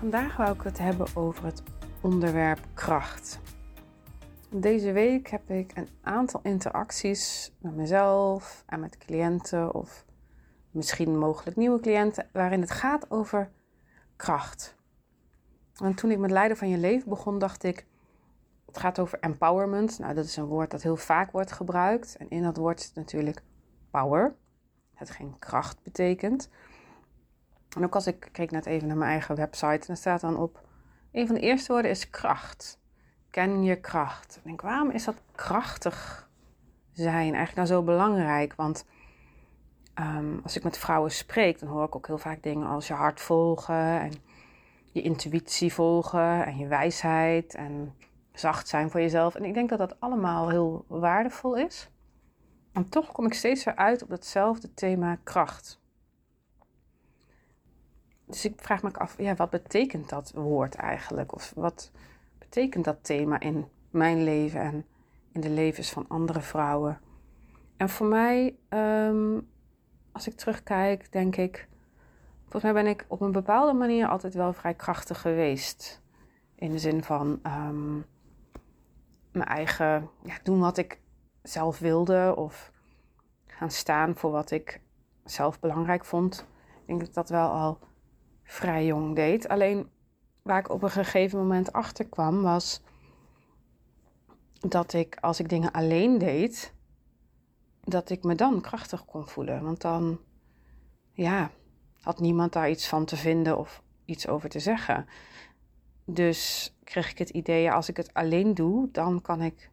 Vandaag wou ik het hebben over het onderwerp kracht. Deze week heb ik een aantal interacties met mezelf en met cliënten of misschien mogelijk nieuwe cliënten waarin het gaat over kracht. En toen ik met Leider van je leven begon, dacht ik, het gaat over empowerment. Nou, dat is een woord dat heel vaak wordt gebruikt. En in dat woord zit natuurlijk power, het geen kracht betekent. En ook als ik keek net even naar mijn eigen website, en staat dan op, een van de eerste woorden is kracht. Ken je kracht. Ik denk, waarom is dat krachtig zijn eigenlijk nou zo belangrijk? Want ehm, als ik met vrouwen spreek, dan hoor ik ook heel vaak dingen als je hart volgen en je intuïtie volgen en je wijsheid en zacht zijn voor jezelf. En ik denk dat dat allemaal heel waardevol is. En toch kom ik steeds weer uit op datzelfde thema kracht. Dus ik vraag me af, ja, wat betekent dat woord eigenlijk? Of wat betekent dat thema in mijn leven en in de levens van andere vrouwen? En voor mij, ehm, als ik terugkijk, denk ik, volgens mij ben ik op een bepaalde manier altijd wel vrij krachtig geweest. In de zin van ehm, mijn eigen, ja, doen wat ik zelf wilde of gaan staan voor wat ik zelf belangrijk vond. Ik denk dat dat wel al vrij jong deed. Alleen waar ik op een gegeven moment achter kwam was dat ik als ik dingen alleen deed, dat ik me dan krachtig kon voelen. Want dan, ja, had niemand daar iets van te vinden of iets over te zeggen. Dus kreeg ik het idee, als ik het alleen doe, dan kan ik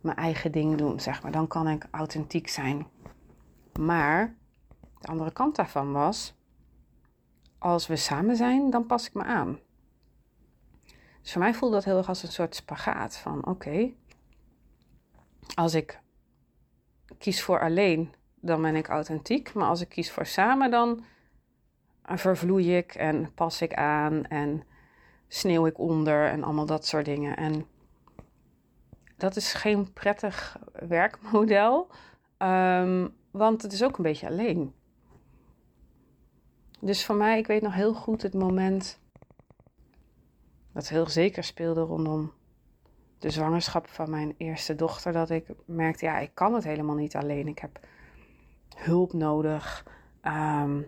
mijn eigen ding doen, zeg maar. Dan kan ik authentiek zijn. Maar de andere kant daarvan was, als we samen zijn, dan pas ik me aan. Dus voor mij voelde dat heel erg als een soort spagaat van oké, als ik kies voor alleen, dan ben ik authentiek. Maar als ik kies voor samen, dan vervloei ik en pas ik aan en sneeuw ik onder en allemaal dat soort dingen. En dat is geen prettig werkmodel, um, want het is ook een beetje alleen. Dus voor mij, ik weet nog heel goed het moment dat heel zeker speelde rondom de zwangerschap van mijn eerste dochter. Dat ik merkte, ja, ik kan het helemaal niet alleen. Ik heb hulp nodig. Um,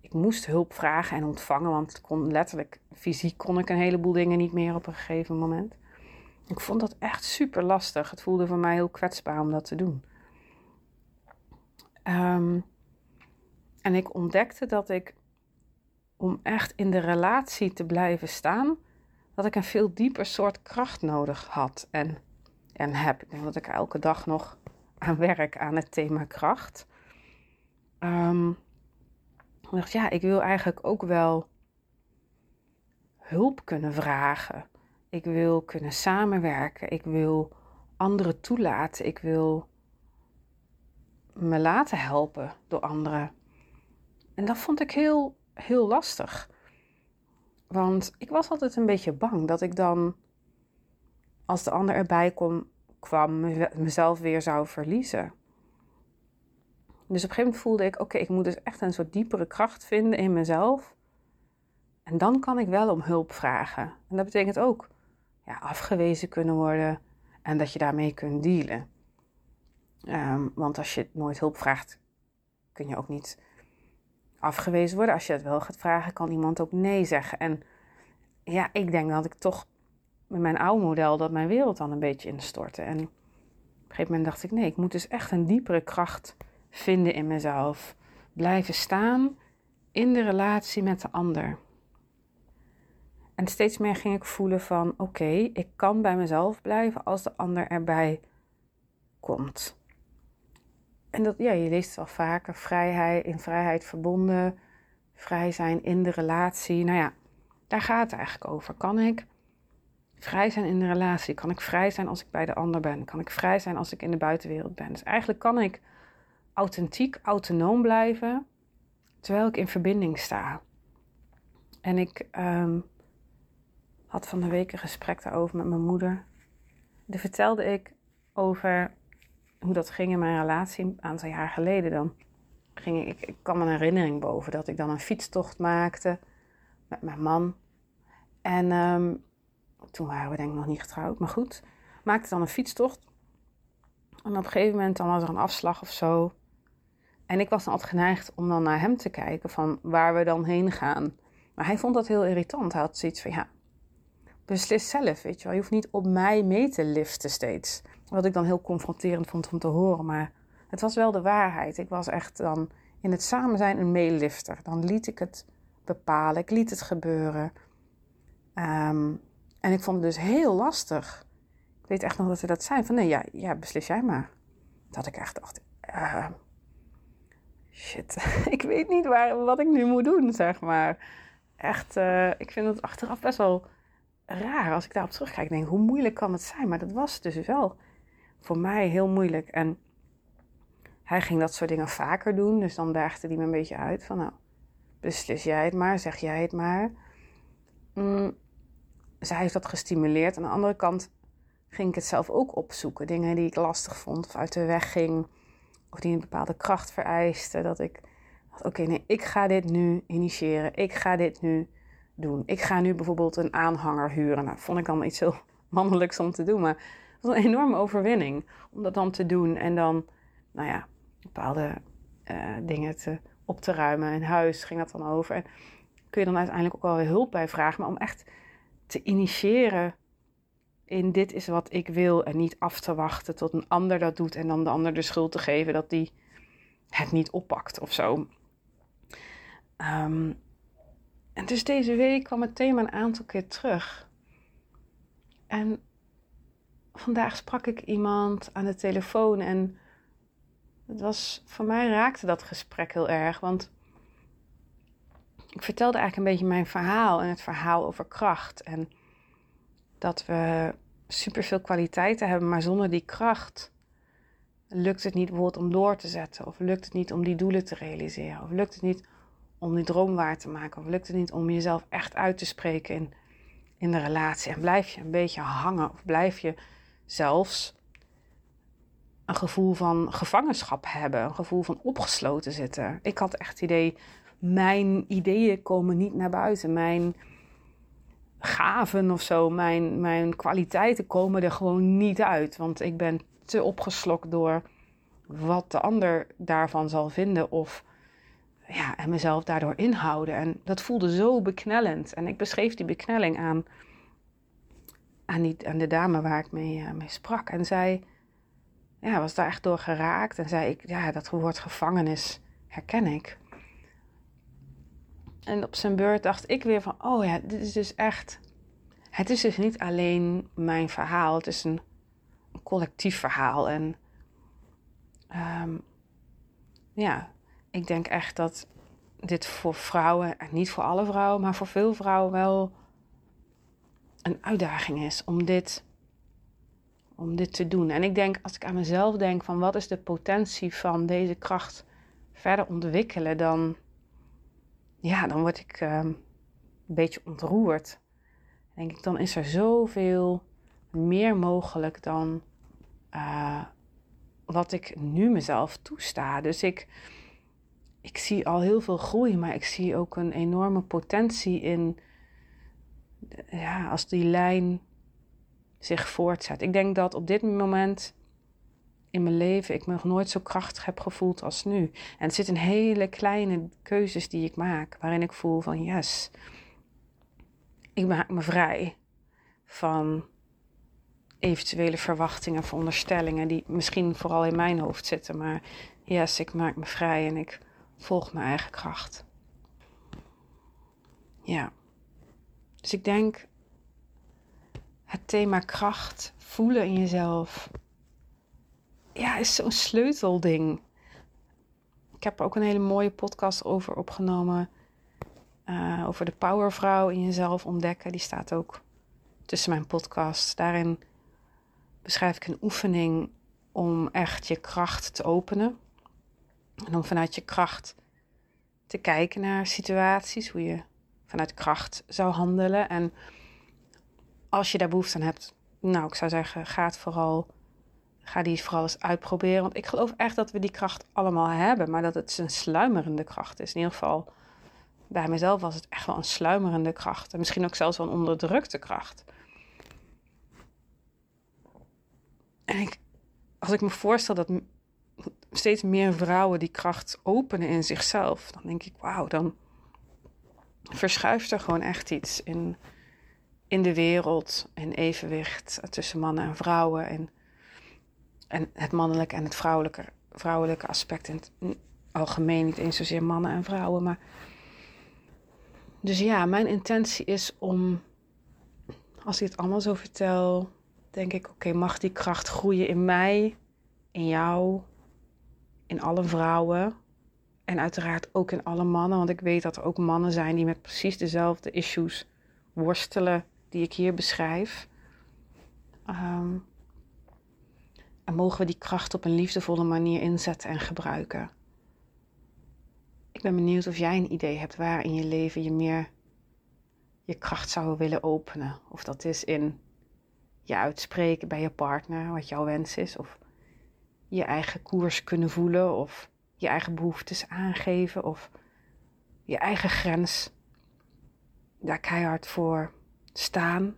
ik moest hulp vragen en ontvangen, want kon letterlijk, fysiek kon ik een heleboel dingen niet meer op een gegeven moment. Ik vond dat echt super lastig. Het voelde voor mij heel kwetsbaar om dat te doen. Um, en ik ontdekte dat ik, om echt in de relatie te blijven staan, dat ik een veel dieper soort kracht nodig had en, en heb. Ik denk dat ik elke dag nog aan werk aan het thema kracht. Um, ik dacht, ja, ik wil eigenlijk ook wel hulp kunnen vragen. Ik wil kunnen samenwerken. Ik wil anderen toelaten. Ik wil me laten helpen door anderen. En dat vond ik heel, heel lastig. Want ik was altijd een beetje bang dat ik dan, als de ander erbij kwam, mezelf weer zou verliezen. Dus op een gegeven moment voelde ik, oké, ik moet dus echt een soort diepere kracht vinden in mezelf. En dan kan ik wel om hulp vragen. En dat betekent ook ja, afgewezen kunnen worden en dat je daarmee kunt dealen. Um, want als je nooit hulp vraagt, kun je ook niet afgewezen worden. Als je het wel gaat vragen, kan iemand ook nee zeggen. En ja, ik denk dat ik toch met mijn oude model dat mijn wereld dan een beetje instortte. En op een gegeven moment dacht ik, nee, ik moet dus echt een diepere kracht vinden in mezelf. Blijven staan in de relatie met de ander. En steeds meer ging ik voelen van, oké, ik kan bij mezelf blijven als de ander erbij komt. En dat, ja, je leest het wel vaker, vrijheid, in vrijheid verbonden, vrij zijn in de relatie. Nou ja, Daar gaat het eigenlijk over. Kan ik vrij zijn in de relatie? Kan ik vrij zijn als ik bij de ander ben? Kan ik vrij zijn als ik in de buitenwereld ben? Dus eigenlijk kan ik authentiek, autonoom blijven terwijl ik in verbinding sta. En ik ehm, had van de week een gesprek daarover met mijn moeder. Daar vertelde ik over hoe dat ging in mijn relatie een aantal jaar geleden dan. Ging ik, ik kwam een herinnering boven dat ik dan een fietstocht maakte met mijn man. En ehm, toen waren we denk ik nog niet getrouwd, maar goed. Maakte dan een fietstocht. En op een gegeven moment dan was er een afslag of zo. En ik was dan altijd geneigd om dan naar hem te kijken van waar we dan heen gaan. Maar hij vond dat heel irritant. Hij had zoiets van ja, beslis zelf, weet je wel. Je hoeft niet op mij mee te liften steeds. Wat ik dan heel confronterend vond om te horen. Maar het was wel de waarheid. Ik was echt dan in het samen zijn een meelifter. Dan liet ik het bepalen. Ik liet het gebeuren. Ehm, en ik vond het dus heel lastig. Ik weet echt nog dat ze dat zei. Van nee, ja, beslis jij maar. Dat ik echt dacht... Uh, shit, ik weet niet waar, wat ik nu moet doen, zeg maar. Echt, uh, ik vind het achteraf best wel raar als ik daarop terugkijk. Ik denk, hoe moeilijk kan het zijn? Maar dat was dus wel voor mij heel moeilijk. En hij ging dat soort dingen vaker doen. Dus dan daagde hij me een beetje uit van, nou, beslis jij het maar, zeg jij het maar. Mm, hij heeft dat gestimuleerd. Aan de andere kant ging ik het zelf ook opzoeken. Dingen die ik lastig vond of uit de weg ging. Of die een bepaalde kracht vereisten. Dat ik oké, nee, ik ga dit nu initiëren. Ik ga dit nu doen. Ik ga nu bijvoorbeeld een aanhanger huren. Nou, vond ik dan iets heel mannelijks om te doen. Maar was een enorme overwinning om dat dan te doen. En dan, nou ja, bepaalde uh, dingen te, op te ruimen. In huis ging dat dan over. En kun je dan uiteindelijk ook wel hulp bij vragen. Maar om echt te initiëren in dit is wat ik wil. En niet af te wachten tot een ander dat doet. En dan de ander de schuld te geven dat die het niet oppakt of zo. Um, en dus deze week kwam het thema een aantal keer terug. En vandaag sprak ik iemand aan de telefoon en het was, voor mij raakte dat gesprek heel erg, want ik vertelde eigenlijk een beetje mijn verhaal en het verhaal over kracht en dat we superveel kwaliteiten hebben, maar zonder die kracht lukt het niet bijvoorbeeld om door te zetten of lukt het niet om die doelen te realiseren of lukt het niet om die droom waar te maken? Of lukt het niet om jezelf echt uit te spreken in, in de relatie? En blijf je een beetje hangen? Of blijf je zelfs een gevoel van gevangenschap hebben? Een gevoel van opgesloten zitten? Ik had echt het idee, mijn ideeën komen niet naar buiten. Mijn gaven of zo, mijn, mijn kwaliteiten komen er gewoon niet uit. Want ik ben te opgeslokt door wat de ander daarvan zal vinden. Of ja, en mezelf daardoor inhouden. En dat voelde zo beknellend. En ik beschreef die beknelling aan, aan, die, aan de dame waar ik mee, uh, mee sprak. En zij ja, was daar echt door geraakt. En zei ik, ja, dat woord gevangenis herken ik. En op zijn beurt dacht ik weer van, oh ja, dit is dus echt... Het is dus niet alleen mijn verhaal, het is een, collectief verhaal. En um, ja, ik denk echt dat dit voor vrouwen, en niet voor alle vrouwen, maar voor veel vrouwen wel een uitdaging is om dit, om dit te doen. En ik denk, als ik aan mezelf denk van wat is de potentie van deze kracht verder ontwikkelen, dan, ja, dan word ik um, een beetje ontroerd. Denk ik, dan is er zoveel meer mogelijk dan uh, wat ik nu mezelf toesta. Dus ik ik zie al heel veel groei, maar ik zie ook een enorme potentie in, ja, als die lijn zich voortzet. Ik denk dat op dit moment in mijn leven ik me nog nooit zo krachtig heb gevoeld als nu. En het zit in hele kleine keuzes die ik maak, waarin ik voel van yes, ik maak me vrij van eventuele verwachtingen, veronderstellingen die misschien vooral in mijn hoofd zitten, maar yes, ik maak me vrij en ik volg mijn eigen kracht. Ja. Dus ik denk het thema kracht, voelen in jezelf, ja, is zo'n sleutelding. Ik heb er ook een hele mooie podcast over opgenomen uh, over de powervrouw in jezelf ontdekken. Die staat ook tussen mijn podcasts. Daarin beschrijf ik een oefening om echt je kracht te openen. En om vanuit je kracht te kijken naar situaties, hoe je vanuit kracht zou handelen. En als je daar behoefte aan hebt, nou, ik zou zeggen, ga het vooral, ga die vooral eens uitproberen. Want ik geloof echt dat we die kracht allemaal hebben, maar dat het een sluimerende kracht is. In ieder geval, bij mezelf was het echt wel een sluimerende kracht. En misschien ook zelfs wel een onderdrukte kracht. En ik, als ik me voorstel dat steeds meer vrouwen die kracht openen in zichzelf, dan denk ik, wauw, dan verschuift er gewoon echt iets in, in de wereld, in evenwicht tussen mannen en vrouwen. En, en het mannelijke en het vrouwelijke, vrouwelijke aspect in het algemeen, niet eens zozeer mannen en vrouwen. Maar... Dus ja, mijn intentie is om, als ik het allemaal zo vertel, denk ik, oké, mag die kracht groeien in mij, in jou, in alle vrouwen en uiteraard ook in alle mannen, want ik weet dat er ook mannen zijn die met precies dezelfde issues worstelen die ik hier beschrijf. Um, en mogen we die kracht op een liefdevolle manier inzetten en gebruiken. Ik ben benieuwd of jij een idee hebt waar in je leven je meer je kracht zou willen openen. Of dat is in je uitspreken bij je partner, wat jouw wens is. Of je eigen koers kunnen voelen. Of je eigen behoeftes aangeven. Of je eigen grens daar keihard voor staan.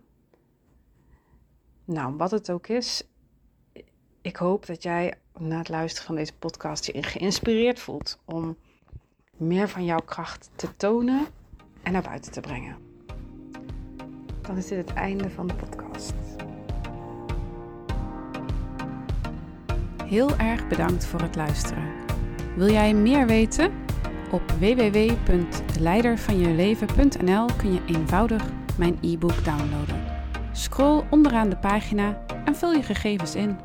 Nou, wat het ook is. Ik hoop dat jij na het luisteren van deze podcast je geïnspireerd voelt om meer van jouw kracht te tonen en naar buiten te brengen. Dan is dit het einde van de podcast. Heel erg bedankt voor het luisteren. Wil jij meer weten? Op www.leidervanjeleven.nl kun je eenvoudig mijn e-book downloaden. Scroll onderaan de pagina en vul je gegevens in.